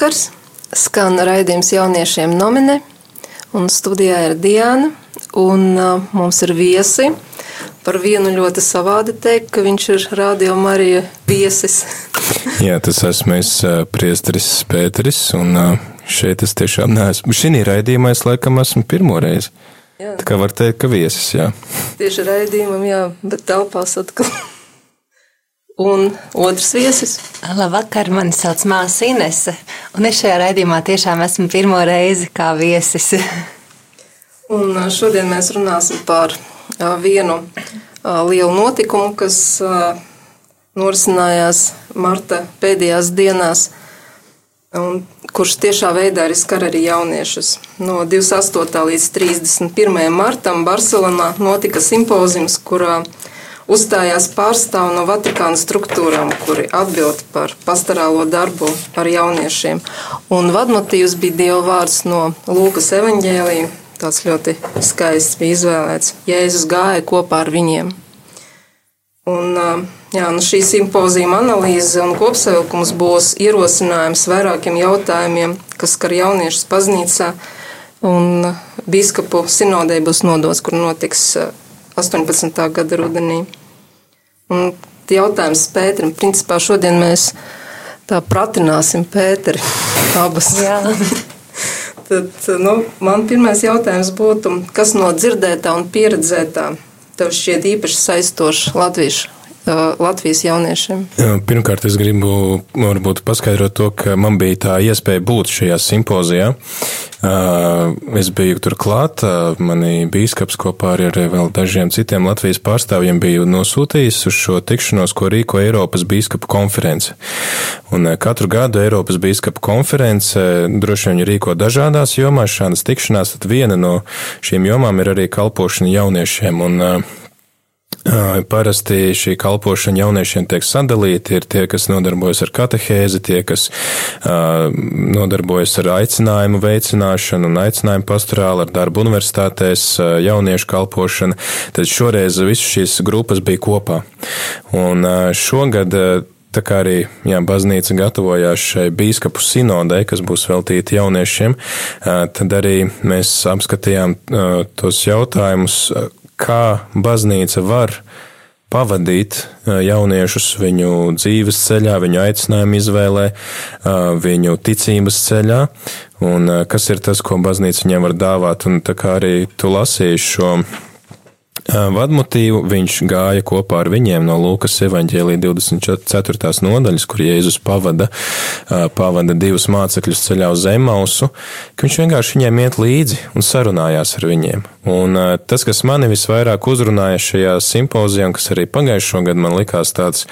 vakars! Skan raidījums jauniešiem nomine, un studijā ir Diana, un uh, mums ir viesi. Par vienu ļoti savādi teikt, ka viņš ir Radio Marija viesis. Jā, tas esmu es, ā, priesteris Pēteris, un ā, šeit es tiešām neesmu. Šī raidījumā es laikam esmu pirmo reizi. Jā. Tā kā var teikt, ka viesis, jā. Tieši raidījumam, jā, bet telpās atkal. Un otrs viesis. Labvakar, mani sauc Māsa Inese, un es šajā raidījumā tiešām esmu pirmo reizi kā viesis. Un šodien mēs runāsim par vienu lielu notikumu, kas norisinājās marta pēdējās dienās, un kurš tiešā veidā arī skar arī jauniešus. No 28. līdz 31. martam Barcelonā notika simpozijums, kurā uzstājās pārstāvi no Vatikāna struktūrām, kuri atbild par pastorālo darbu ar jauniešiem. Un vadmotīvs bija Dieva vārds no Lūkas evaņģēlija. Tas ļoti skaists bija izvēlēts. Jēzus gāja kopā ar viņiem. Un, jā, nu šī simpozijuma analīze un kopsavilkums būs ierosinājums vairākiem jautājumiem, kas skar jauniešus baznīcā. Un biskupu sinodē būs nodots, kur notiks ā, 18. gada rudenī. Un jautājums Pēterim, principā šodien mēs tā pratināsim Pēteri abas. Jā. Tad, nu, man pirmais jautājums būtu, kas no dzirdētā un pieredzētā tev šķiet īpaši saistošs latviešu, Latvijas jauniešiem? Pirmkārt, es gribu varbūt paskaidrot to, ka man bija tā iespēja būt šajā simpozijā. Es biju tur klāt, mani bīskaps kopā ar vēl dažiem citiem Latvijas pārstāvjiem bija nosūtījis uz šo tikšanos, ko rīko Eiropas bīskapu konference. Un katru gadu Eiropas bīskapu konference droši vien rīko dažādās jomās šādas tikšanās, tad viena no šīm jomām ir arī kalpošana jauniešiem. Un, Parasti šī kalpošana jauniešiem tiek sadalīta. Ir tie, kas nodarbojas ar katehēzi, tie, kas uh, nodarbojas ar aicinājumu veicināšanu un aicinājumu pastorāli, ar darbu universitātēs, uh, jauniešu kalpošanu. Tad šoreiz visas šīs grupas bija kopā. Un uh, šogad Tā kā arī jā, baznīca gatavojās šai biskupu sinodai, kas būs veltīta jauniešiem, tad arī mēs apskatījām tos jautājumus, kā baznīca var pavadīt jauniešus viņu dzīves ceļā, viņu aicinājumu izvēlē, viņu ticības ceļā, un kas ir tas, ko baznīca viņiem var dāvāt. Un tā kā arī tu lasīji šo vadmotīvu, viņš gāja kopā ar viņiem no Lūkas evaņģēlī 24. nodaļas, kur Jēzus pavada, pavada divus mācekļus ceļā uz Zemausu, ka viņš vienkārši viņiem iet līdzi un sarunājās ar viņiem. Un tas, kas mani visvairāk uzrunāja šajā simpozijā, un kas arī pagājušo gadu man likās tāds,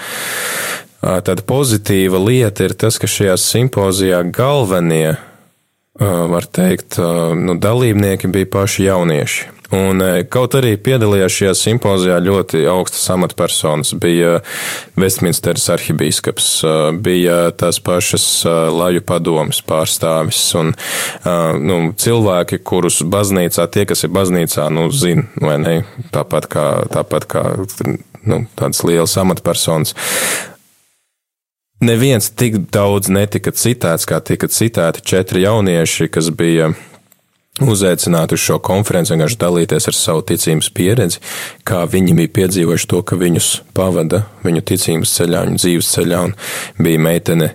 tāda pozitīva lieta, ir tas, ka šajā simpozijā galvenie, var teikt, nu, dalībnieki bija paši jaunieši. Un, e, kaut arī piedalījās šajā simpozijā ļoti augstas amatpersonas. Bija Vestminsteras arhibīskaps, e, bija tās pašas e, laju padomas pārstāvis un nu, cilvēki, kurus baznīcā, tie, kas ir baznīcā, nu, zina, vai ne, tāpat kā, tāpat kā nu, tādas lielas amatpersonas. Neviens tik daudz netika citēts, kā tika citēti četri jaunieši, kas bija uzaicināti uz šo konferenci, vienkārši dalīties ar savu ticības pieredzi, kā viņi bija piedzīvojuši to, ka viņus pavada viņu ticības ceļā, viņu dzīves ceļā, un bija meitene,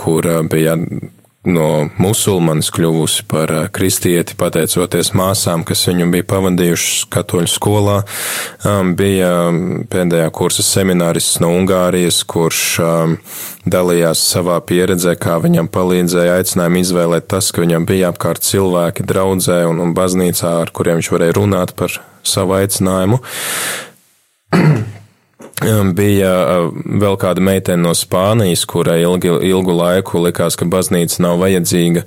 kura bija no musulmanis kļuvusi par kristieti, pateicoties māsām, kas viņu bija pavadījušas katoļu skolā. Bija pēdējā kursa seminārists no Ungārijas, kurš dalījās savā pieredzē, kā viņam palīdzēja aicinājumu izvēlēt tas, ka viņam bija apkārt cilvēki draudzē un, un baznīcā, ar kuriem viņš varēja runāt par savu aicinājumu. Bija vēl kāda meitene no Spānijas, kurai ilgi, ilgu laiku likās, ka baznīca nav vajadzīga,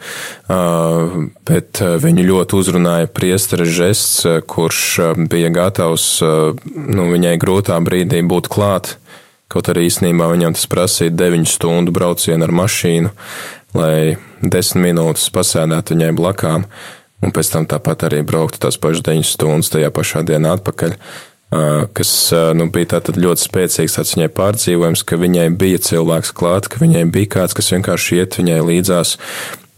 bet viņu ļoti uzrunāja priestera žests, kurš bija gatavs nu, viņai grūtā brīdī būt klāt. Kaut arī īstenībā viņam tas prasīja 9 stundu braucienu ar mašīnu, lai 10 minūtes pasēdētu viņai blakām, un pēc tam tāpat arī brauktu tās pašas 9 stundas tajā pašā dienā atpakaļ kas nu, bija ļoti spēcīgs tāds viņai pārdzīvojums, ka viņai bija cilvēks klāt, ka viņai bija kāds, kas vienkārši iet viņai līdzās,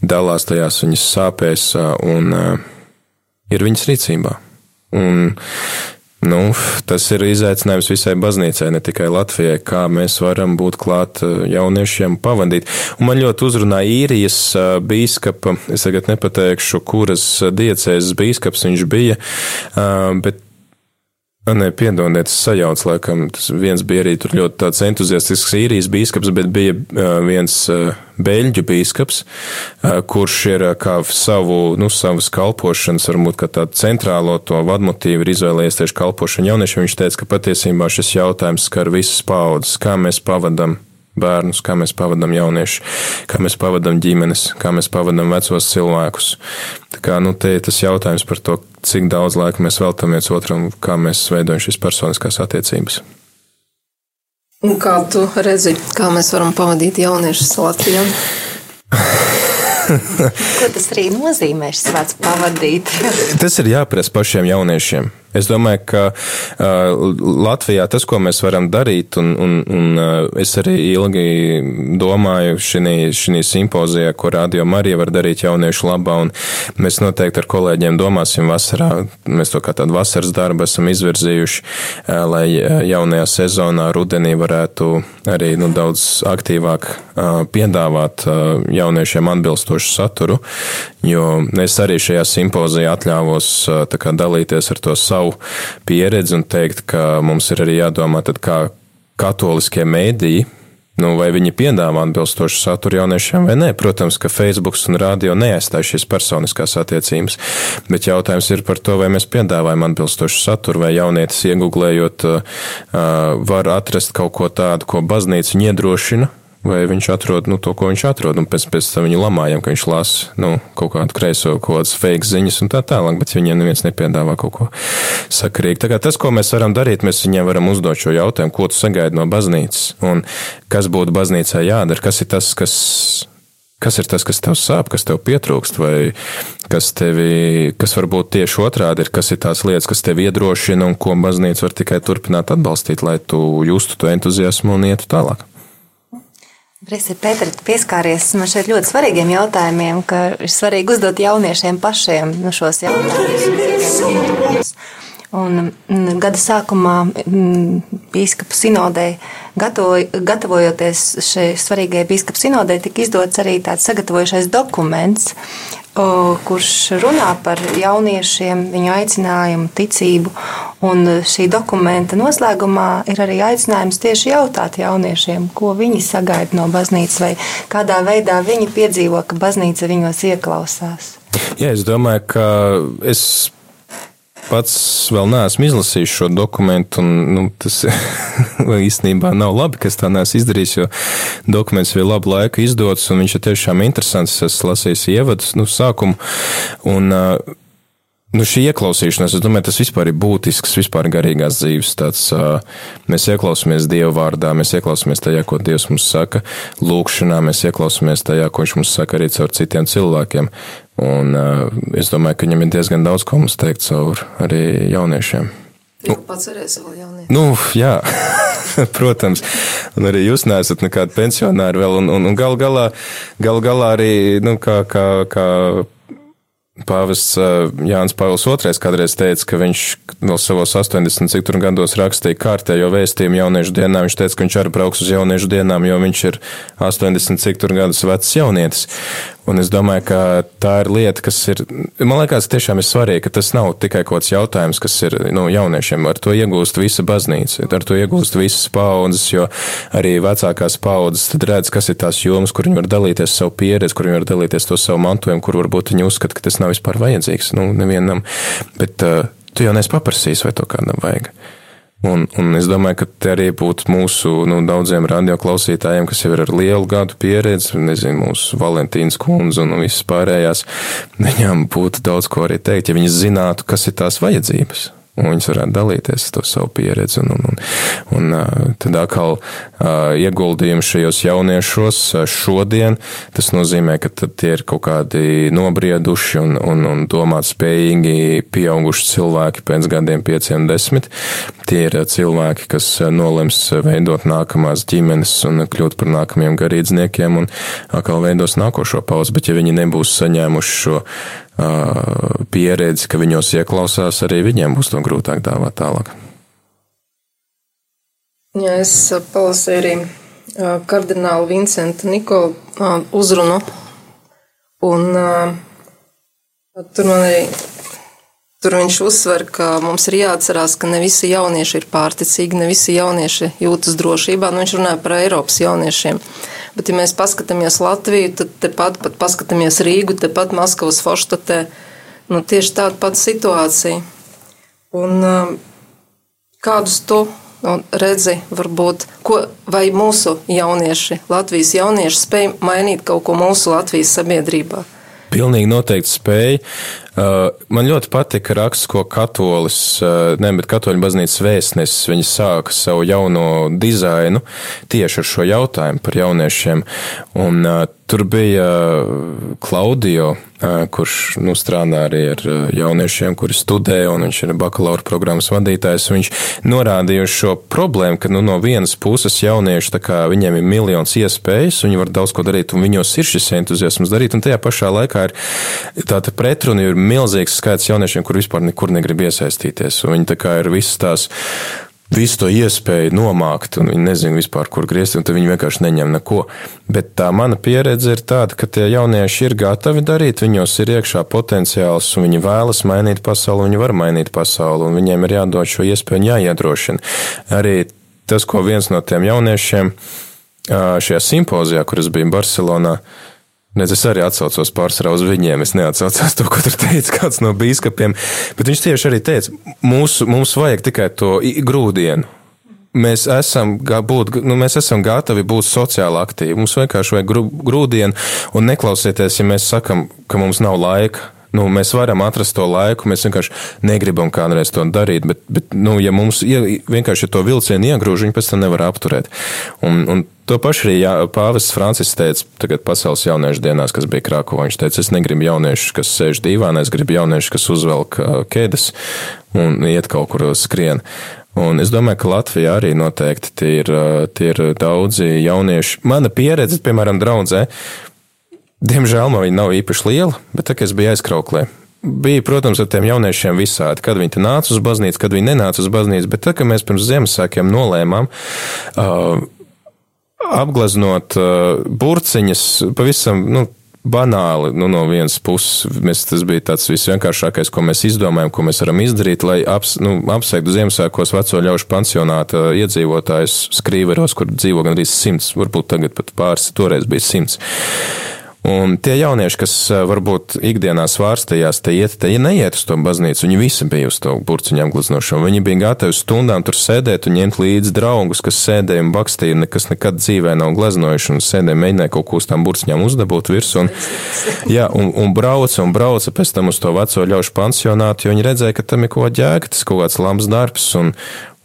dalās tajās viņas sāpēs un ir viņas rīcībā. Un, nu, tas ir izaicinājums visai baznīcai, ne tikai Latvijai, kā mēs varam būt klāt jauniešiem pavadīt. Un man ļoti uzrunāja īrijas bīskapa, es tagad nepateikšu, kuras diecēs bīskaps viņš bija, bet Nē, piedodiet, es sajaucu, laikam, tas viens bija arī tur ļoti tāds entuziastisks īrijas bīskaps, bet bija viens beļģu bīskaps, kurš ir kā savu, nu, savas kalpošanas, varbūt, kā tādu centrālo to vadmotīvu ir izvēlējies tieši kalpošanu jauniešiem. Viņš teica, ka patiesībā šis jautājums skar visas paudzes, kā mēs pavadam bērnus, kā mēs pavadām jauniešus, kā mēs pavadām ģimenes, kā mēs pavadām vecos cilvēkus. Tā kā, nu, te ir tas jautājums par to, cik daudz laika mēs veltam viens otram, kā mēs veidojam šīs personiskās attiecības. Un kā tu redzi, kā mēs varam pavadīt jauniešus Latvijā? Ko tas arī nozīmē, šis vārds pavadīt? tas ir jāprasa pašiem jauniešiem. Es domāju, ka uh, Latvijā tas, ko mēs varam darīt, un, un, un uh, es arī ilgi domāju šī simpozijā, ko Radio Marija var darīt jauniešu labā, un mēs noteikti ar kolēģiem domāsim vasarā, mēs to kā tādu vasaras darbu esam izvirzījuši, uh, lai jaunajā sezonā rudenī varētu arī nu, daudz aktīvāk uh, piedāvāt uh, jauniešiem atbilstošu saturu, jo es arī šajā simpozijā atļāvos uh, dalīties ar to savu savu pieredzi un teikt, ka mums ir arī jādomā, kā katoliskie mēdīji, nu, vai viņi piedāvā atbilstošu saturu jauniešiem vai nē. Protams, ka Facebook un radio neaizstāj šīs personiskās attiecības, bet jautājums ir par to, vai mēs piedāvājam atbilstošu saturu, vai jaunietis iegūlējot, var atrast kaut ko tādu, ko baznīca iedrošina vai viņš atrod nu, to, ko viņš atrod, un pēc, pēc tam viņu lamājam, ka viņš lasa nu, kaut kādu kreiso, kaut kādas fake ziņas un tā tālāk, bet viņiem neviens nepiedāvā kaut ko sakarīgu. Tā kā tas, ko mēs varam darīt, mēs viņiem varam uzdot šo jautājumu, ko tu sagaidi no baznīcas, un kas būtu baznīcā jādara, kas ir tas, kas. Kas ir tas, kas tev sāp, kas tev pietrūkst, vai kas tevi, kas varbūt tieši otrādi ir, kas ir tās lietas, kas tev iedrošina un ko baznīca var tikai turpināt atbalstīt, lai tu justu to entuziasmu un ietu tālāk? Presi, Pēter, pieskāries man šeit ļoti svarīgiem jautājumiem, ka ir svarīgi uzdot jauniešiem pašiem nu, šos jautājumus. Un mm, gada sākumā biskupa mm, sinodē, gatavojoties šai svarīgajai biskupa sinodē, tika izdots arī tāds sagatavojušais dokuments, kurš runā par jauniešiem, viņu aicinājumu, ticību. Un šī dokumenta noslēgumā ir arī aicinājums tieši jautāt jauniešiem, ko viņi sagaida no baznīcas, vai kādā veidā viņi piedzīvo, ka baznīca viņos ieklausās. Jā, es domāju, ka es pats vēl neesmu izlasījis šo dokumentu, un nu, tas īstenībā nav labi, ka tā neesmu izdarījis, jo dokuments bija labu laiku izdots, un viņš ir tiešām interesants. Es lasīju ievadus, nu, sākumu. Un, uh, Nu, šī ieklausīšanās, es domāju, tas vispār ir būtisks, vispār garīgās dzīves. Tāds, mēs ieklausāmies Dieva vārdā, mēs ieklausāmies tajā, ko Dievs mums saka, lūkšanā, mēs ieklausāmies tajā, ko Viņš mums saka arī caur citiem cilvēkiem. Un es domāju, ka viņam ir diezgan daudz ko mums teikt caur arī jauniešiem. Nu, pats arī esmu jaunieši. Nu, jā, protams. Un arī jūs neesat nekādi pensionāri vēl. Un, un, un gal galā, gal galā arī, nu, kā, kā, kā Pāvests Jānis Pāvils II kādreiz teica, ka viņš vēl savos 80 cik tur gados rakstīja kārtējo vēstījumu jauniešu dienā. Viņš teica, ka viņš arī brauks uz jauniešu dienām, jo viņš ir 80 cik tur gadus vecs jaunietis. Un es domāju, ka tā ir lieta, kas ir, man liekas, tiešām ir svarīgi, ka tas nav tikai kaut kāds jautājums, kas ir nu, jauniešiem. Ar to iegūst visa baznīca, ar to iegūst visas paudzes, jo arī vecākās paudzes redz, kas ir tās jomas, kur viņi var dalīties savu pieredzi, kur viņi var dalīties to savu mantojumu, kur varbūt viņi uzskata, ka tas nav vispār vajadzīgs. Nu, nevienam. Bet uh, tu jau neesi paprasījis, vai to kādam vajag. Un, un es domāju, ka te arī būtu mūsu nu, daudziem radioklausītājiem, kas jau ir ar lielu gadu pieredzi, nezinu, mūsu Valentīnas kundze un visas pārējās, viņām būtu daudz ko arī teikt, ja viņi zinātu, kas ir tās vajadzības un viņas varētu dalīties ar to savu pieredzi. Un, un, un, un tad atkal ieguldījumi šajos jauniešos šodien, tas nozīmē, ka tie ir kaut kādi nobrieduši un, un, un domāt spējīgi pieauguši cilvēki pēc gadiem pieciem, desmit. Tie ir cilvēki, kas nolems veidot nākamās ģimenes un kļūt par nākamajiem garīdzniekiem un atkal veidos nākošo pauzi, bet ja viņi nebūs saņēmuši šo pieredzi, ka viņos ieklausās, arī viņiem būs to grūtāk dāvāt tālāk. Jā, es palasīju arī kardinālu Vincentu Nikolu uzrunu, un tur man arī Tur viņš uzsver, ka mums ir jāatcerās, ka ne visi jaunieši ir pārticīgi, ne visi jaunieši jūtas drošībā. Nu, viņš runāja par Eiropas jauniešiem. Bet, ja mēs paskatāmies Latviju, tad tepat pat paskatāmies Rīgu, tepat Maskavas Forštatē, nu, tieši tāda pati situācija. Un kādus tu nu, redzi, varbūt, ko, vai mūsu jaunieši, Latvijas jaunieši spēj mainīt kaut ko mūsu Latvijas sabiedrībā? Pilnīgi noteikti spēja. Uh, man ļoti patika raksts, ko katolis, uh, ne, bet katoļu baznīcas vēstnesis, viņi sāka savu jauno dizainu tieši ar šo jautājumu par jauniešiem. Un uh, tur bija Klaudio, kurš nu, strādā arī ar jauniešiem, kuri studē, un viņš ir bakalaura programmas vadītājs. Viņš norādīja šo problēmu, ka nu, no vienas puses jaunieši, kā viņiem ir miljons iespējas, viņi var daudz ko darīt, un viņos ir šis entuziasms darīt, un tajā pašā laikā ir tāda pretruna, ir milzīgs skaits jauniešiem, kur vispār nekur negrib iesaistīties. Viņi tā kā ir visas tās visu to iespēju nomākt, un viņi nezina vispār, kur griezt, un viņi vienkārši neņem neko. Bet tā mana pieredze ir tāda, ka tie jaunieši ir gatavi darīt, viņos ir iekšā potenciāls, un viņi vēlas mainīt pasauli, viņi var mainīt pasauli, un viņiem ir jādod šo iespēju un jāiedrošina. Arī tas, ko viens no tiem jauniešiem šajā simpozijā, kuras bija Barcelonā, Nes es arī atsaucos pārsvarā uz viņiem. Es neatsaucos to, ko tur teica kāds no biskupiem. Bet viņš tieši arī teica, mūsu, mums vajag tikai to grūdienu. Mēs esam, būt, nu, mēs esam gatavi būt sociāli aktīvi. Mums vienkārši vajag grūdienu un neklausieties, ja mēs sakam, ka mums nav laika Nu, mēs varam atrast to laiku, mēs vienkārši negribam kādreiz to darīt, bet, bet nu, ja mums ie, vienkārši to vilcienu iegrūž, viņi pēc tam nevar apturēt. Un, un to pašu arī jā, pāvests Francis teica tagad pasaules jauniešu dienās, kas bija Krakovā. Viņš teica, es negribu jauniešus, kas sēž dīvānā, es gribu jauniešus, kas uzvelk ķēdes un iet kaut kur skrien. Un es domāju, ka Latvijā arī noteikti tie ir, tie ir daudzi jaunieši. Mana pieredze, piemēram, draudzē, Diemžēl man viņa nav īpaši liela, bet tā kā es biju aizkrauklē. Bija, protams, ar tiem jauniešiem visādi, kad viņi nāca uz baznīcu, kad viņi nenāca uz baznīcu, bet tā kā mēs pirms Ziemassvētkiem nolēmām uh, apgleznot uh, burciņas pavisam, nu, banāli, nu, no vienas puses, mēs, tas bija tāds visvienkāršākais, ko mēs izdomājam, ko mēs varam izdarīt, lai aps, nu, apsveiktu Ziemassvētkos veco ļaužu pansionāta iedzīvotājus skrīveros, kur dzīvo gan arī simts, varbūt tagad pat pāris, toreiz bija simts. Un tie jaunieši, kas eh, varbūt ikdienā svārstījās, te iet, te neiet uz to baznīcu, viņi visi bija uz to burciņu apgleznošanu. Viņi bija gatavi stundām tur sēdēt un ņemt līdzi draugus, kas sēdēja un bakstīja, nekas nekad dzīvē nav gleznojuši un sēdēja mēģināja kaut ko uz tām burciņām uzdabūt virsū. Un, jā, un, un brauca un brauca pēc tam uz to veco ļaužu pansionātu, jo viņi redzēja, ka tam ir ko ģēgt, tas kaut kāds labs darbs. Un,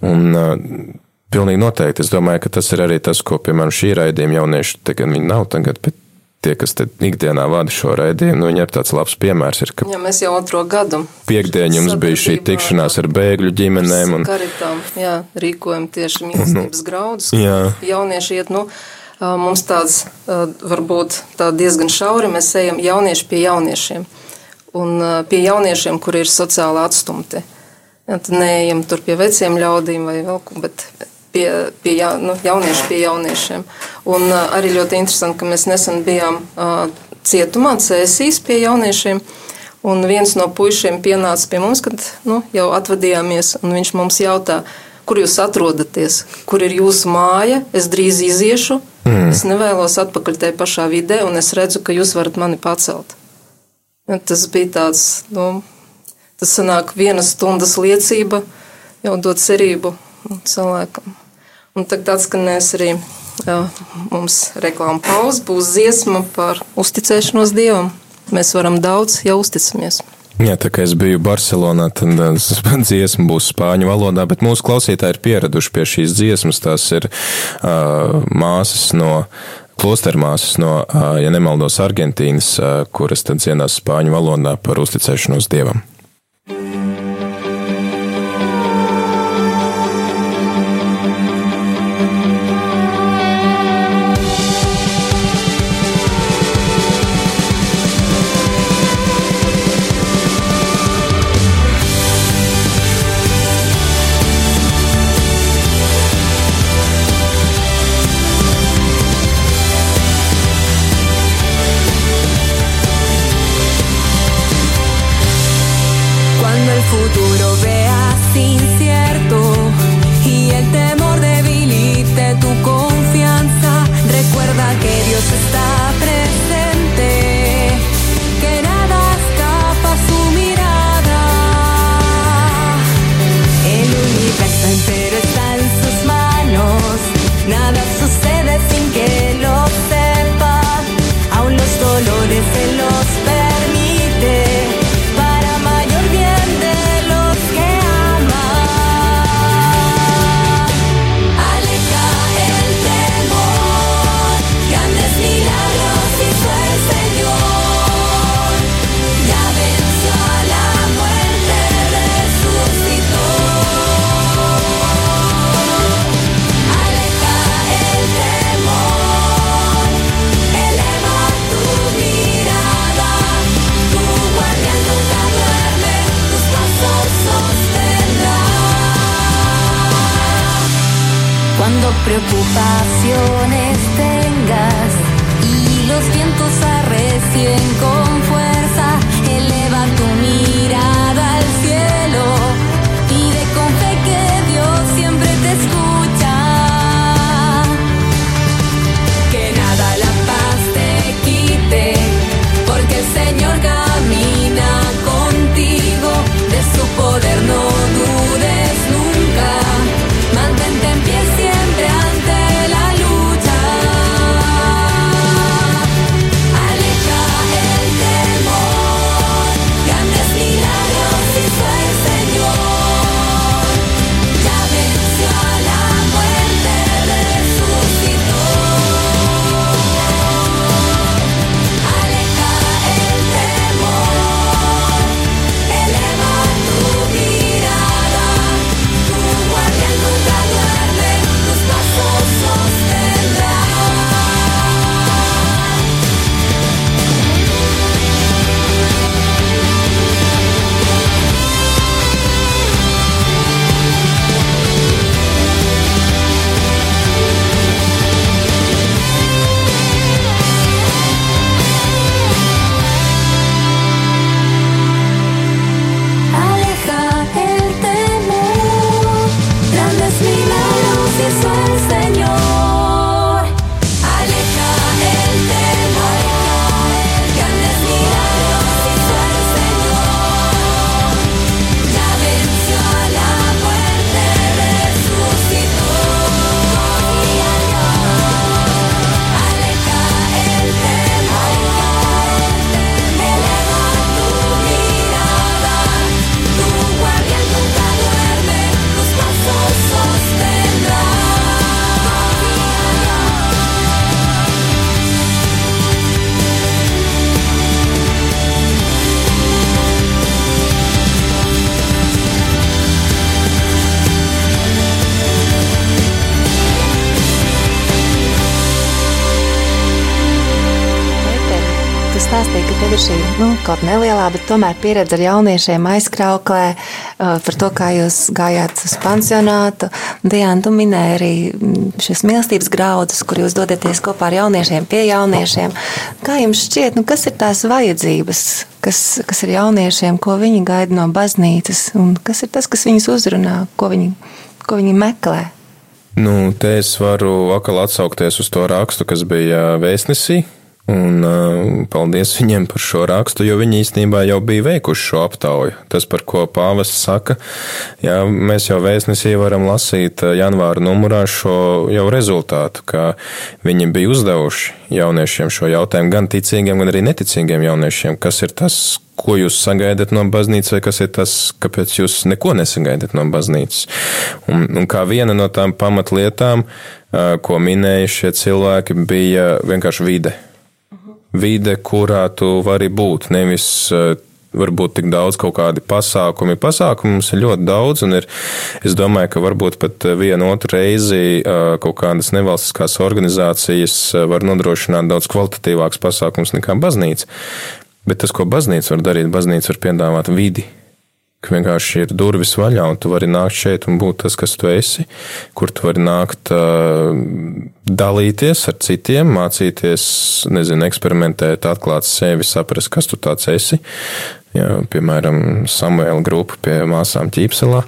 un, uh, Pilnīgi noteikti. Es domāju, ka tas ir arī tas, ko, piemēram, šī raidījuma jaunieši, tagad viņi nav tagad, bet tie, kas ikdienā vada šo raidījumu, nu, viņi ir tāds labs piemērs. Ir, Jā, mēs jau otro gadu. Piekdien jums bija šī tikšanās ar bēgļu ģimenēm. Un... Karitām, jā, rīkojam tieši mīlestības nu, graudus. Jā. Jaunieši iet, nu, mums tāds varbūt tā diezgan šauri, mēs ejam jaunieši pie jauniešiem. Un pie jauniešiem, kuri ir sociāli atstumti. Ja, tad neejam tur pie veciem ļaudīm vai vēl ko, bet pie, pie ja, nu, jauniešu pie jauniešiem. Un uh, arī ļoti interesanti, ka mēs nesen bijām uh, cietumā, cēsīs pie jauniešiem. Un viens no puišiem pienāca pie mums, kad nu, jau atvadījāmies, un viņš mums jautā, kur jūs atrodaties, kur ir jūsu māja, es drīz iziešu, mm. es nevēlos atpakaļ tajā pašā vidē, un es redzu, ka jūs varat mani pacelt. Ja, tas bija tāds, nu, tas sanāk vienas stundas liecība, jau dod cerību cilvēkam. Un tagad atskanēs arī jā, mums reklāma pauze, būs dziesma par uzticēšanos Dievam mēs varam daudz, ja uzticamies. Jā, tā kā es biju Barcelonā, tad uh, dziesma būs spāņu valodā, bet mūsu klausītāji ir pieraduši pie šīs dziesmas. Tās ir uh, māsas no, klostermāsas no, uh, ja nemaldos, Argentīnas, uh, kuras tad dziedās spāņu valodā par uzticēšanos Dievam. 也不怕。Ir šī nu, kaut nelielā, bet tomēr pieredze ar jauniešiem aizkrauklē uh, par to, kā jūs gājāt uz pansionātu. Diana, tu minēji arī mm, šis mīlestības graudus, kur jūs dodaties kopā ar jauniešiem, pie jauniešiem. Kā jums šķiet, nu, kas ir tās vajadzības, kas, kas ir jauniešiem, ko viņi gaida no baznīcas, un kas ir tas, kas viņus uzrunā, ko viņi, ko viņi meklē? Nu, te es varu atkal atsaukties uz to rakstu, kas bija vēstnesī, Un uh, paldies viņiem par šo rakstu, jo viņi īstenībā jau bija veikuši šo aptauju. Tas, par ko pāvests saka, jā, mēs jau vēstnesī varam lasīt janvāra numurā šo jau rezultātu, ka viņi bija uzdevuši jauniešiem šo jautājumu, gan ticīgiem, gan arī neticīgiem jauniešiem, kas ir tas, ko jūs sagaidat no baznīcas, vai kas ir tas, kāpēc jūs neko nesagaidat no baznīcas. Un, un kā viena no tām pamatlietām, uh, ko minēja šie cilvēki, bija vienkārši vide vide, kurā tu vari būt. Nevis eh, varbūt tik daudz kaut kādi pasākumi. Pasākumu mums ir ļoti daudz, un ir, es domāju, ka varbūt pat vienu otru reizi eh, kaut kādas nevalstiskās organizācijas eh, var nodrošināt daudz kvalitatīvāks pasākums nekā baznīca. Bet tas, ko baznīca var darīt, baznīca var piedāvāt vidi ka vienkārši ir durvis vaļā, un tu vari nākt šeit un būt tas, kas tu esi, kur tu vari nākt dalīties ar citiem, mācīties, nezinu, eksperimentēt, atklāt sevi, saprast, kas tu tāds esi. Jā, piemēram, Samuēla grupa pie māsām Ķīpselā,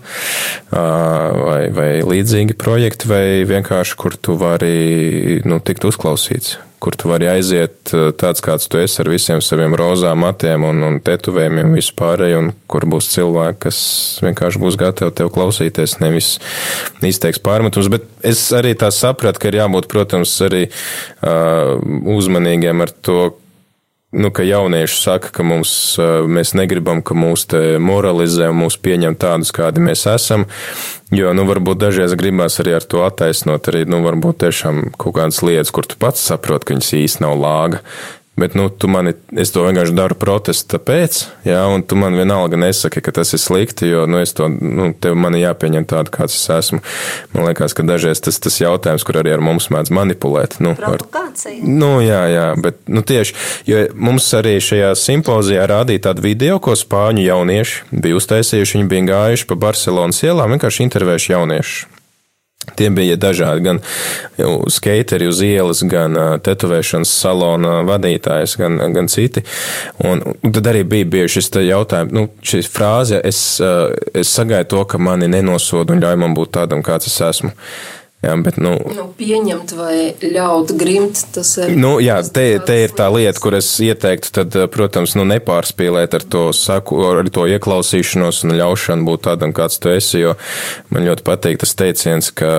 vai, vai līdzīgi projekti, vai vienkārši, kur tu vari nu, tikt uzklausīts kur tu vari aiziet eh, tāds, kāds tu esi ar visiem saviem rozā matiem un, un tetuvējumiem vispārēji, un kur būs cilvēki, kas vienkārši būs gatavi tev klausīties, nevis izteiks pārmetumus. Bet es arī tā sapratu, ka ir jābūt, protams, arī uh, uzmanīgiem ar to, nu, ka jaunieši saka, ka mums, mēs negribam, ka mūs te moralizē un mūs pieņem tādus, kādi mēs esam, jo, nu, varbūt dažreiz gribās arī ar to attaisnot arī, nu, varbūt tiešām kaut kādas lietas, kur tu pats saproti, ka viņas īsti nav lāga, Bet, nu, tu mani, es to vienkārši daru protestu tāpēc, jā, un tu man vienalga nesaki, ka tas ir slikti, jo, nu, es to, nu, tev mani jāpieņem tādu, kāds es esmu. Man liekas, ka dažreiz tas, tas jautājums, kur arī ar mums mēdz manipulēt. Nu. Ar, nu, jā, jā, bet, nu, tieši, jo mums arī šajā simpozijā rādīja tādu video, ko spāņu jaunieši bija uztaisījuši, viņi bija gājuši pa Barcelonas ielām, vienkārši intervējuši jauniešus. Tie bija dažādi, gan skateri uz ielas, gan tetovēšanas salona vadītājs, gan, gan citi. Un, un tad arī bija bieži šis jautājums, nu, šī frāze, es, es sagaidu to, ka mani nenosoda un ļauj man būt tādam, kāds es esmu. Jā, bet, nu, nu, pieņemt vai ļaut grimt, tas ir. Nu, jā, te, te ir tā lieta, kur es ieteiktu, tad, protams, nu, nepārspīlēt ar to saku, ar to ieklausīšanos un ļaušanu būt tādam, kāds tu esi, jo man ļoti patīk tas teiciens, ka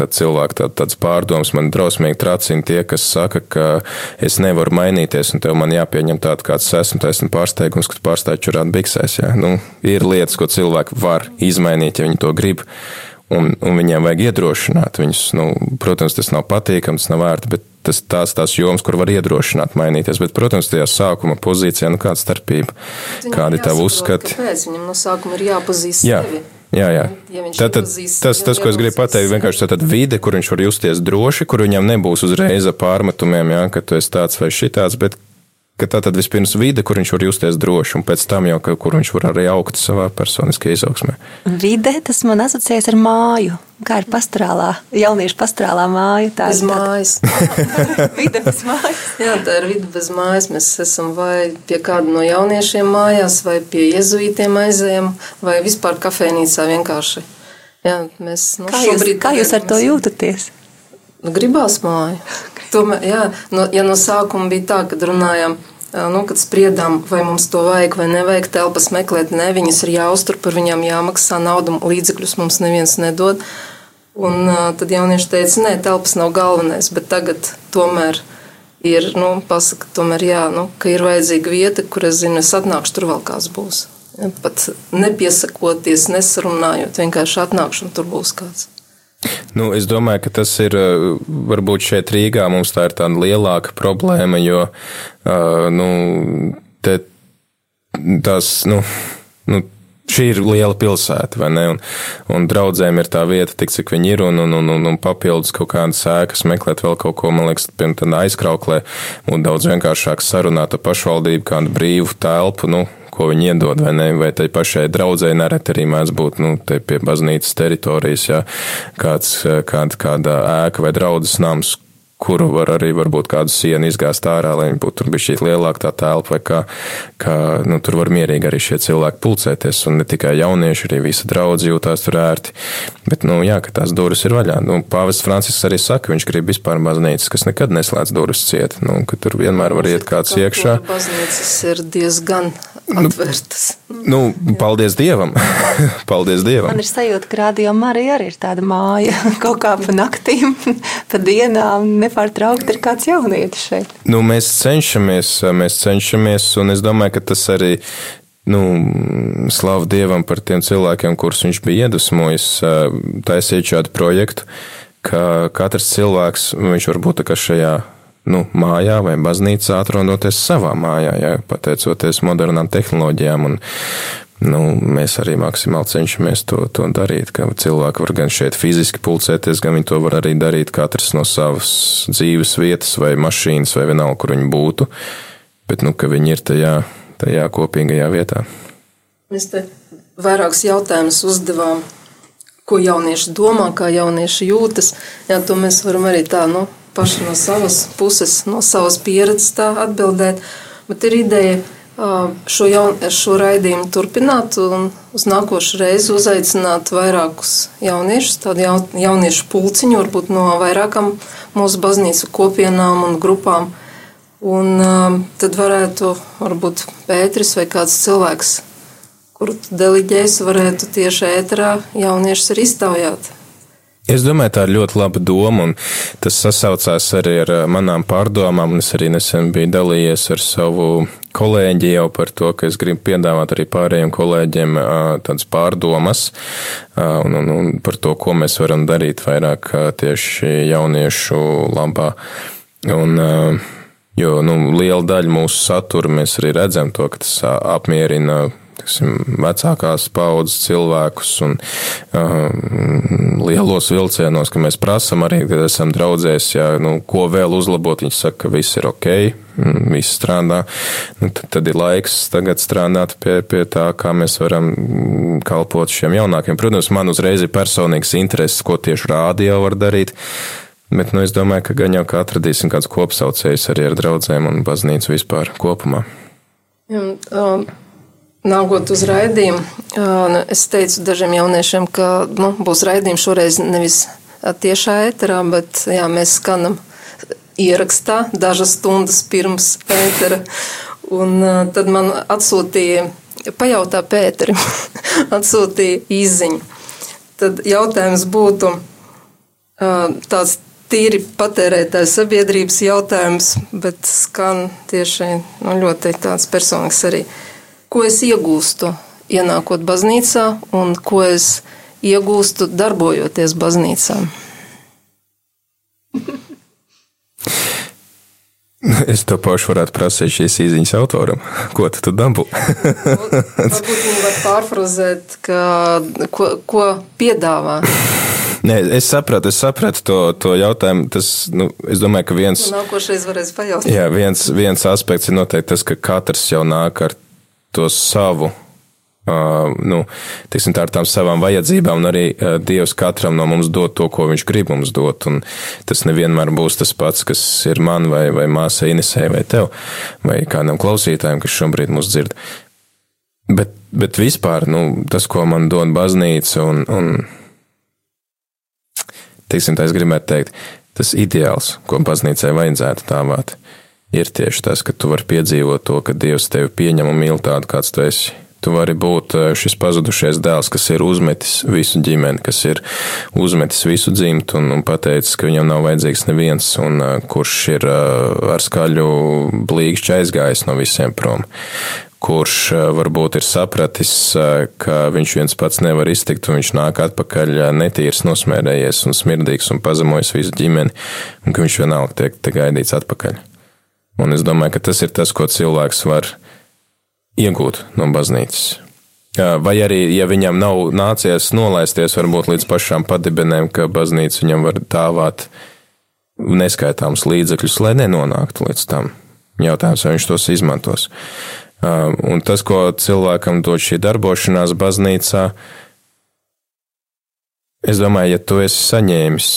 tad cilvēki tā, tāds pārdoms man drausmīgi tracina tie, kas saka, ka es nevaru mainīties un tev man jāpieņem tādu, kāds esmu, tā esmu pārsteigums, ka tu pārstāji čurāt biksēs, jā. Nu, ir lietas, ko cilvēki var izmainīt, ja viņi to grib un, un viņiem vajag iedrošināt viņus. Nu, protams, tas nav patīkami, tas nav vērts, bet tas tās tās jomas, kur var iedrošināt mainīties. Bet, protams, tajā sākuma pozīcijā, nu kāda starpība, Viņam kādi tavi uzskati. Kāpēc viņam no sākuma ir jāpazīst Jā. sevi? Jā, jā. Ja Tātad, iepazīst tas, sevi, tas, ko es gribu pateikt, vienkārši tāda vide, kur viņš var justies droši, kur viņam nebūs uzreiz pārmetumiem, jā, ka tu esi tāds vai šitāds, bet ka tā tad vispirms vide, kur viņš var justies droši, un pēc tam jau, kur viņš var arī augt savā personiskajā izaugsmē. Vide, tas man asociējas ar māju. Kā ir pastorālā, jauniešu pastorālā māja. Tā Bez ir mājas. vide bez mājas. Jā, tā ir vide bez mājas. Mēs esam vai pie kāda no jauniešiem mājās, vai pie jezuītiem aizējam, vai vispār kafejnīcā vienkārši. Jā, mēs nu, Kā jūs, šobrīd kā jūs ar to mēs- jūtaties? Nu, gribās māju. Tomēr, jā, no, ja no sākuma bija tā, kad runājām, nu, kad spriedām, vai mums to vajag vai nevajag telpas meklēt, ne, viņas ir jāuztur, par viņām jāmaksā naudu, līdzekļus mums neviens nedod. Un tad jaunieši teica, nē, telpas nav galvenais, bet tagad tomēr ir, nu, pasaka, tomēr jā, nu, ka ir vajadzīga vieta, kur es zinu, es atnākšu, tur vēl kāds būs. Pat nepiesakoties, nesarunājot, vienkārši atnākšu un tur būs kāds. Nu, es domāju, ka tas ir uh, varbūt šeit Rīgā mums tā ir tāda lielāka problēma, jo uh, nu, te, tās, nu, nu, šī ir liela pilsēta, vai ne? Un, un draudzēm ir tā vieta, tik cik viņi ir, un, un, un, un, un papildus kaut kādas sēkas, meklēt vēl kaut ko, man liekas, pirms tam aizkrauklē, un daudz vienkāršāk sarunāt ar pašvaldību kādu brīvu telpu, nu, ko viņi iedod, vai ne, vai tai pašai draudzē nereti arī mēdz būt, nu, te pie baznīcas teritorijas, jā, kāds, kāda, kāda ēka vai draudzes nams, kuru var arī varbūt kādu sienu izgāzt ārā, lai viņi būtu bija šī lielāka tā telpa, vai kā, kā nu, tur var mierīgi arī šie cilvēki pulcēties, un ne tikai jaunieši, arī visa draudz jūtās tur ērti. Bet, nu, jā, ka tās durvis ir vaļā. Nu, Pāvests Francisks arī saka, viņš grib vispār baznīcas, kas nekad neslēdz durvis ciet, nu, ka tur vienmēr var iet kāds iekšā. Baznīcas ir diezgan atvērtas. Nu, nu paldies Dievam! paldies Dievam! Man ir sajūta, ka Radio Marija arī ir tāda māja kaut kā pa naktīm, pa dienām, nepārtraukti ir kāds jaunietis šeit. Nu, mēs cenšamies, mēs cenšamies, un es domāju, ka tas arī nu, slavu Dievam par tiem cilvēkiem, kurus viņš bija iedvesmojis, taisīt šādu projektu, ka katrs cilvēks, viņš var būt tā kā šajā nu, mājā vai baznīcā, atrodoties savā mājā, ja, pateicoties modernām tehnoloģijām. Un, Nu, mēs arī maksimāli cenšamies to, to darīt, cilvēki var gan šeit fiziski pulcēties, gan viņi to var arī darīt katrs no savas dzīves vietas vai mašīnas vai vienalga, kur viņi būtu, bet, nu, viņi ir tajā, tajā kopīgajā vietā. Mēs te vairākus jautājumus uzdevām, ko jaunieši domā, kā jaunieši jūtas. Jā, to mēs varam arī tā, nu, paši no savas puses, no savas pieredzes atbildēt, bet ir ideja šo, jaun, šo raidījumu turpināt un uz nākošu reizi uzaicināt vairākus jauniešus, tādu jaun, jauniešu pulciņu, varbūt no vairākām mūsu baznīcu kopienām un grupām. Un tad varētu, varbūt Pēteris vai kāds cilvēks, kuru deliģēs, varētu tieši ēterā jauniešus arī iztaujāt. Es domāju, tā ir ļoti laba doma, un tas sasaucās arī ar manām pārdomām. Es arī nesen biju dalījies ar savu kolēģi jau par to, ka es gribu piedāvāt arī pārējiem kolēģiem tādas pārdomas un, un, un par to, ko mēs varam darīt vairāk tieši jauniešu labā. Un, jo nu, liela daļa mūsu satura mēs arī redzam to, ka tas apmierina tiksim, vecākās paudzes cilvēkus un uh, lielos vilcienos, ka mēs prasam arī, kad esam draudzēs, ja, nu, ko vēl uzlabot, viņi saka, ka viss ir ok, mm, viss strādā. Nu, tad, tad ir laiks tagad strādāt pie, pie tā, kā mēs varam mm, kalpot šiem jaunākiem. Protams, man uzreiz ir personīgs intereses, ko tieši rādio var darīt. Bet nu, es domāju, ka gan jau kā atradīsim kāds kopsaucējs arī ar draugiem un baznīcu vispār kopumā. Un, um, Nākot uz raidījumu, nu, es teicu dažiem jauniešiem, ka nu, būs raidījums šoreiz nevis tiešā ēterā, bet jā, mēs skanam ierakstā dažas stundas pirms ētera. Un tad man atsūtīja, pajautā Pēterim, atsūtīja izziņu. Tad jautājums būtu tāds tīri patērētājs sabiedrības jautājums, bet skan tieši nu, ļoti tāds personīgs arī ko es iegūstu ienākot baznīcā un ko es iegūstu darbojoties baznīcā. Es to pašu varētu prasīt šīs īsiņas autoram. Ko tu dabū? Varbūt viņi var pārfrazēt, ka, ko, ko piedāvā. Nē, es sapratu, es sapratu to, to jautājumu. Tas, nu, es domāju, ka viens. Nākošais varēs pajautāt. Jā, viens, viens aspekts ir noteikti tas, ka katrs jau nāk ar to savu. Uh, nu, tiksim, tā ar tām savām vajadzībām, un arī uh, Dievs katram no mums dod to, ko Viņš grib mums dot. Tas nevienmēr būs tas pats, kas ir man, vai, vai māsai Inesē, vai tev, vai kādam klausītājam, kas šobrīd mūs dzird. Bet, bet vispār nu, tas, ko man dod baznīca, un, un tiksim, tā es gribētu teikt, tas ideāls, ko baznīcai vajadzētu tāvāt ir tieši tas, ka tu vari piedzīvot to, ka Dievs tevi pieņem un mīl tādu, kāds tu esi. Tu vari būt eh, šis pazudušais dēls, kas ir uzmetis visu ģimeni, kas ir uzmetis visu dzimtu un, un pateicis, ka viņam nav vajadzīgs neviens, un uh, kurš ir uh, ar skaļu blīkšķi aizgājis no visiem prom kurš varbūt ir sapratis, ka viņš viens pats nevar iztikt, un viņš nāk atpakaļ netīrs, nosmērējies un smirdīgs un pazemojis visu ģimeni, un ka viņš vienalga tiek te gaidīts atpakaļ. Un es domāju, ka tas ir tas, ko cilvēks var iegūt no baznīcas. Vai arī, ja viņam nav nācies nolaisties varbūt līdz pašām padibenēm, ka baznīca viņam var dāvāt neskaitāmus līdzekļus, lai nenonāktu līdz tam. Jautājums, vai viņš tos izmantos. Un tas, ko cilvēkam dod šī darbošanās baznīcā, es domāju, ja tu esi saņēmis,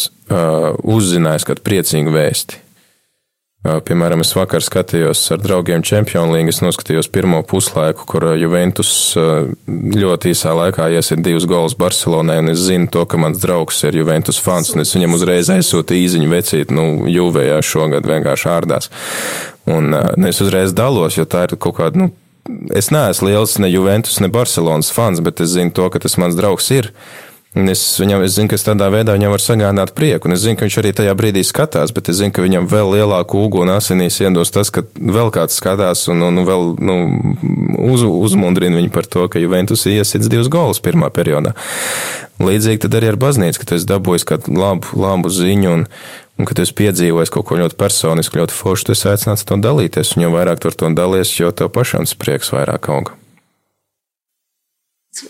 uzzinājis kādu priecīgu vēsti, Piemēram, es vakar skatījos ar draugiem Champions League. Es noskatījos pirmo puslaiku, kur Juventus ļoti īsā laikā iesit divus golus Barcelonai, un es zinu to, ka mans draugs ir Juventus fans, un es viņam uzreiz aizsūtu īziņu vecīt, nu, Juvējā šogad vienkārši ārdās. Un nu, es uzreiz dalos, jo tā ir kaut kāda, nu, es neesmu liels ne Juventus, ne Barcelonas fans, bet es zinu to, ka tas mans draugs ir. Es, viņam, es zinu, ka es tādā veidā viņam var sagādāt prieku, un es zinu, ka viņš arī tajā brīdī skatās, bet es zinu, ka viņam vēl lielāku uguni asinīs iedos tas, ka vēl kāds skatās un, un vēl nu, uz, uzmundrina viņu par to, ka Juventus iesits divus golus pirmā periodā. Līdzīgi tad arī ar baznīcu, ka tu esi dabūjis kādu labu, labu ziņu un, un ka tu esi piedzīvojis kaut ko ļoti personisku, ļoti foršu, tu esi aicināts to dalīties, un jo vairāk tu ar to dalies, jo tev pašam tas prieks vairāk auga.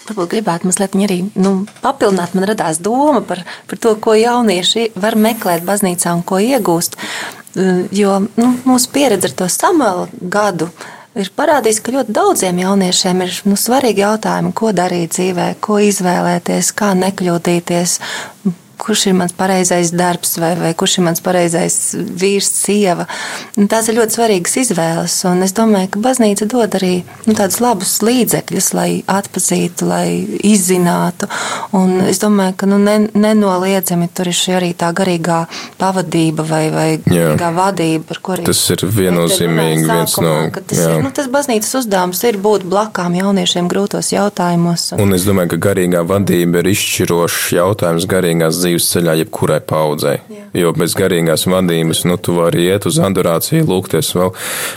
Varbūt gribētu mazliet arī nu, papildināt. Man radās doma par, par to, ko jaunieši var meklēt baznīcā un ko iegūst. Jo nu, mūsu pieredze ar to samelu gadu ir parādījis, ka ļoti daudziem jauniešiem ir nu, svarīgi jautājumi, ko darīt dzīvē, ko izvēlēties, kā nekļūdīties, kurš ir mans pareizais darbs, vai, vai kurš ir mans pareizais vīrs, sieva. Tās ir ļoti svarīgas izvēles, un es domāju, ka baznīca dod arī nu, tādus labus līdzekļus, lai atpazītu, lai izzinātu. Un es domāju, ka nu, ne, nenoliedzami tur ir šī arī tā garīgā pavadība vai, vai garīgā vadība, par kuriem Tas ir viennozīmīgi viens no. Tas, jā. ir, nu, tas baznīcas uzdevums ir būt blakām jauniešiem grūtos jautājumos. Un, Un es domāju, ka garīgā vadība ir izšķirošs jautājums garīgās dzīves ceļā jebkurai paudzei. Jo bez garīgās vadības, nu, tu vari iet uz adorāciju, lūgties vēl,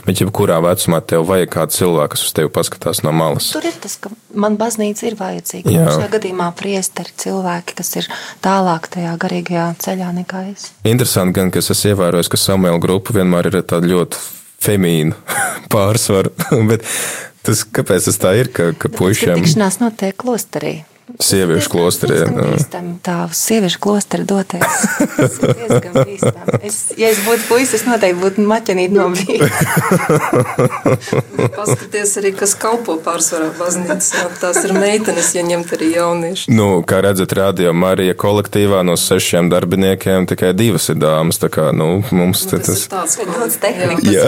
bet jebkurā vecumā tev vajag kādu cilvēku, kas uz tevi paskatās no malas. Tur ir tas, ka man baznīca ir vajadzīga. Jā. Šajā gadījumā priesteri cilvēki, kas ir tālāk tajā garīgajā ceļā nekā es. Interesanti gan, ka es esmu ievērojis, ka Samuela grupa vienmēr ir tāda ļoti femīna pārsvara, bet tas, kāpēc tas tā ir, ka, ka puišiem Tikšanās notiek klosterī. Sieviešu klosterī. Tas nu, tā sieviešu. Tas diezgan bīstami. Es, ja es būtu puisis, es noteikti būtu maķenīt nobīdīt. Paskaties arī, kas kalpo pārsvarā baznīcā. Tās ir meitenes, ja ņemt arī jaunieši. Nu, kā redzat, radio Marija kolektīvā no sešiem darbiniekiem tikai divas ir dāmas. Tā kā, nu, mums te Tas tas. ir tāds, ko Daudz tehnikas. Jā.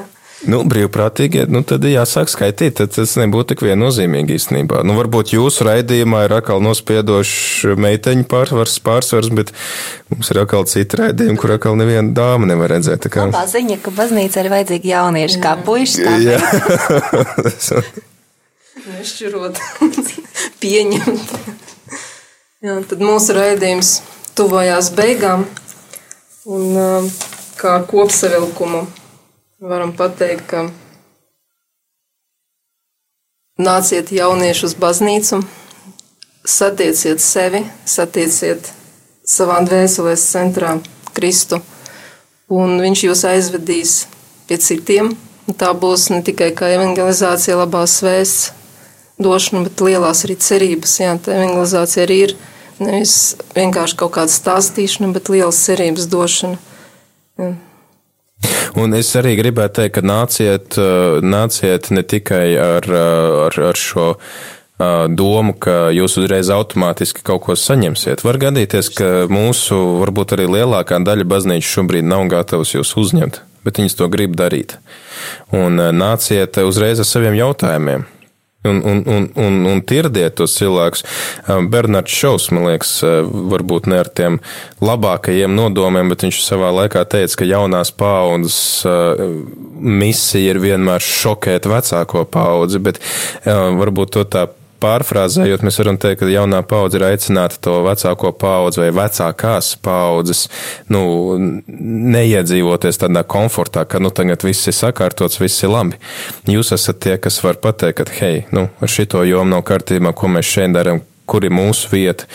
Nu, brīvprātīgie, nu, tad jāsāk skaitīt, tad tas nebūtu tik viennozīmīgi īstenībā. Nu, varbūt jūsu raidījumā ir atkal nospiedošs meiteņu pārsvars, pārsvars, bet mums ir atkal citi raidījumi, kur atkal neviena dāma nevar redzēt. Tā kā... Labā ziņa, ka baznīca ir vajadzīga jaunieši, kā puiši. Jā. Nešķirot, pieņemt. Jā, tad mūsu raidījums tuvojās beigām. Un kā kopsavilkumu varam pateikt, ka nāciet jaunieši uz baznīcu, satieciet sevi, satieciet savā dvēseles centrā Kristu, un viņš jūs aizvedīs pie citiem. Tā būs ne tikai kā evangelizācija, labās vēsts došana, bet lielās arī cerības. Jā, tā evangelizācija arī ir nevis vienkārši kaut kāda stāstīšana, bet lielas cerības došana. Jā. Un es arī gribētu teikt, ka nāciet, uh, nāciet ne tikai ar, uh, ar, ar šo uh, domu, ka jūs uzreiz automātiski kaut ko saņemsiet. Var gadīties, ka mūsu, varbūt arī lielākā daļa baznīca šobrīd nav gatavs jūs uzņemt, bet viņas to grib darīt. Un nāciet uzreiz ar saviem jautājumiem. Un, un, un, un, un tirdiet tos cilvēkus. Bernards Šaus, man liekas, varbūt ne ar tiem labākajiem nodomiem, bet viņš savā laikā teica, ka jaunās paaudzes misija ir vienmēr šokēt vecāko paudzi, bet varbūt to tā pārfrāzējot, mēs varam teikt, ka jaunā paudze ir aicināta to vecāko paudzi vai vecākās paudzes, nu, neiedzīvoties tādā komfortā, ka, nu, tagad viss ir sakārtots, viss ir labi. Jūs esat tie, kas var pateikt, ka, hei, nu, ar šito jomu nav kārtībā, ko mēs šeit darām, kur ir mūsu vieta.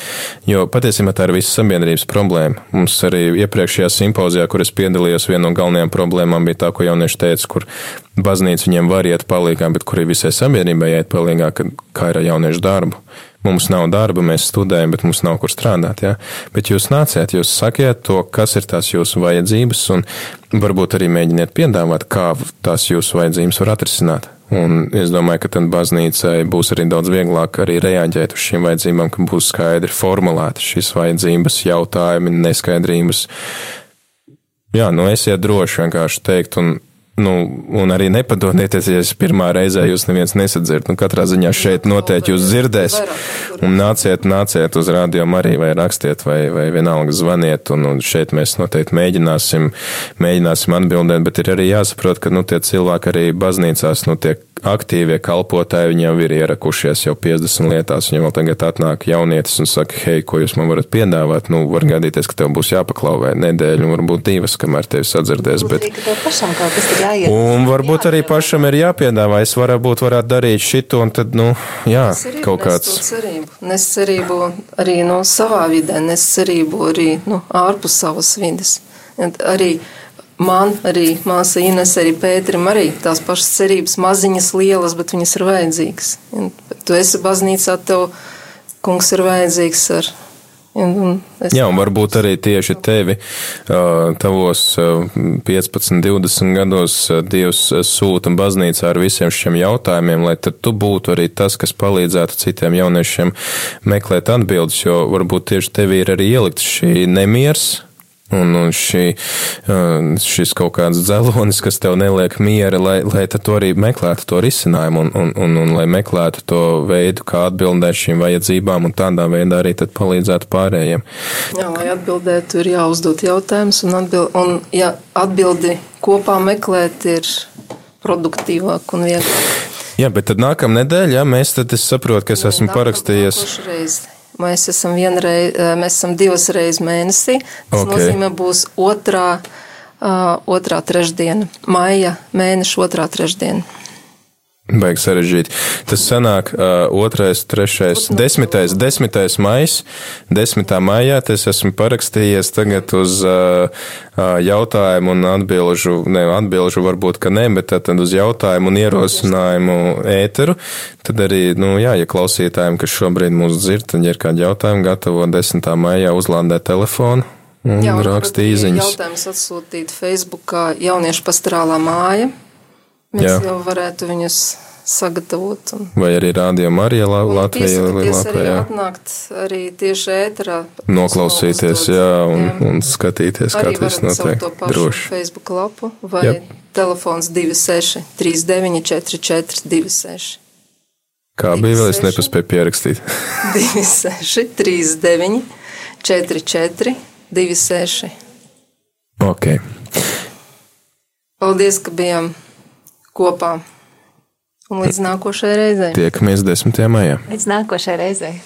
Jo patiesībā tā ir visa sabiedrības problēma. Mums arī iepriekšējā simpozijā, kur es piedalījos, viena no galvenajām problēmām bija tā, ko jaunieši teica, kur baznīca viņiem var iet palīgā, bet kur ir visai sabiedrībai iet palīgā, kā ir ar jauniešu darbu. Mums nav darba, mēs studējam, bet mums nav kur strādāt. Ja? Bet jūs nāciet, jūs sakiet to, kas ir tās jūsu vajadzības, un varbūt arī mēģiniet piedāvāt, kā tās jūsu vajadzības var atrisināt. Un es domāju, ka tad baznīcai būs arī daudz vieglāk arī reaģēt uz šīm vajadzībām, ka būs skaidri formulētas šīs vajadzības, jautājumi, neskaidrības. Jā, nu esiet droši vienkārši teikt, un Nu, un arī nepadodieties, ja es pirmā reizē jūs neviens nesadzird. Nu, katrā ziņā šeit noteikti jūs dzirdēs. Un nāciet, nāciet uz radio arī vai rakstiet vai, vai vienalga zvaniet. Un, un šeit mēs noteikti mēģināsim, mēģināsim atbildēt, bet ir arī jāsaprot, ka nu, tie cilvēki arī baznīcās nu, tiek aktīvie kalpotāji, viņi jau ir ierakušies jau 50 lietās. Viņam vēl tagad atnāk jaunietis un saka, hei, ko jūs man varat piedāvāt? Nu, var gadīties, ka tev būs jāpaklauvē nedēļu, varbūt divas, kamēr tevi sadzirdēs. Bet... Un varbūt arī pašam ir jāpiedāvā, es varbūt varētu darīt šito, un tad, nu, jā, kaut kāds. cerību. Nes cerību arī no savā vidē, nes cerību arī nu, ārpus savas vidas. Arī man, arī māsa Ines, arī Pēterim, arī tās pašas cerības, maziņas, lielas, bet viņas ir vajadzīgas. Un, tu esi baznīcā, tev kungs ir vajadzīgs ar. Es, Jā, un varbūt arī tieši tevi, tavos ā, 15, 20 gados Dievs sūta baznīcā ar visiem šiem jautājumiem, lai tu būtu arī tas, kas palīdzētu citiem jauniešiem meklēt atbildes, jo varbūt tieši tevi ir arī ielikts šī nemiers. Un, un šī, ā, šis kaut kāds dzelonis, kas tev neliek miera, lai, lai to arī meklētu to risinājumu un, un, un, un lai meklētu to veidu, kā atbildēt šīm vajadzībām un tādā veidā arī palīdzētu pārējiem. Jā, lai atbildētu, ir jāuzdod jautājums, un, atbild, un ja atbildi kopā meklēt, ir produktīvāk un vieglāk. Jā, bet tad nākamā nedēļa, ja mēs tad es saprotu, ka es esmu Nākam- parakstījies. nākošreiz. Mēs esam vienreiz, mēs esam divas reizes mēnesī. Tas Ok. okay. nozīmē, būs otrā, uh, otrā trešdiena, maija mēneša otrā trešdiena. Baigs sarežģīti. Tas sanāk uh, otrais, trešais, desmitais, desmitais mais, desmitā maijā. Es esmu parakstījies tagad uz uh, jautājumu un atbilžu, ne atbilžu varbūt, ka ne, bet tad uz jautājumu un ierosinājumu ēteru. Tad arī, nu jā, ja klausītājiem, kas šobrīd mūs dzird, tad ja ir kādi jautājumi, gatavo 10. maijā uzlādēt telefonu. Un Jā, arī īziņas. Jautājums atsūtīt Facebookā jauniešu pastorālā māja. Mēs Jā. Jau varētu viņus sagatavot. Un, Vai arī piesakieties arī Latvijā. atnākt arī tieši ēterā. Noklausīties, jā, un, jā. un skatīties, kā Arī tas varat savu notiek. Droši. Facebook lapu vai Jā. Telefons 26 39 44 26. Kā bija vēl, es 26. nepaspēju pierakstīt. 26 39 44 26. ok. Paldies, ka bijām kopā. Un līdz nākošajai reizei. Tiekamies 10. maijā. Līdz nākošai reizei.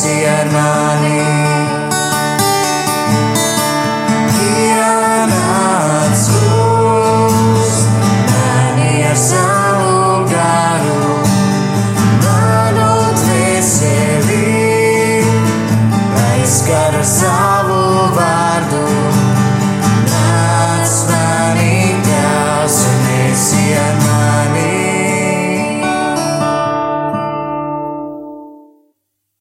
see it now.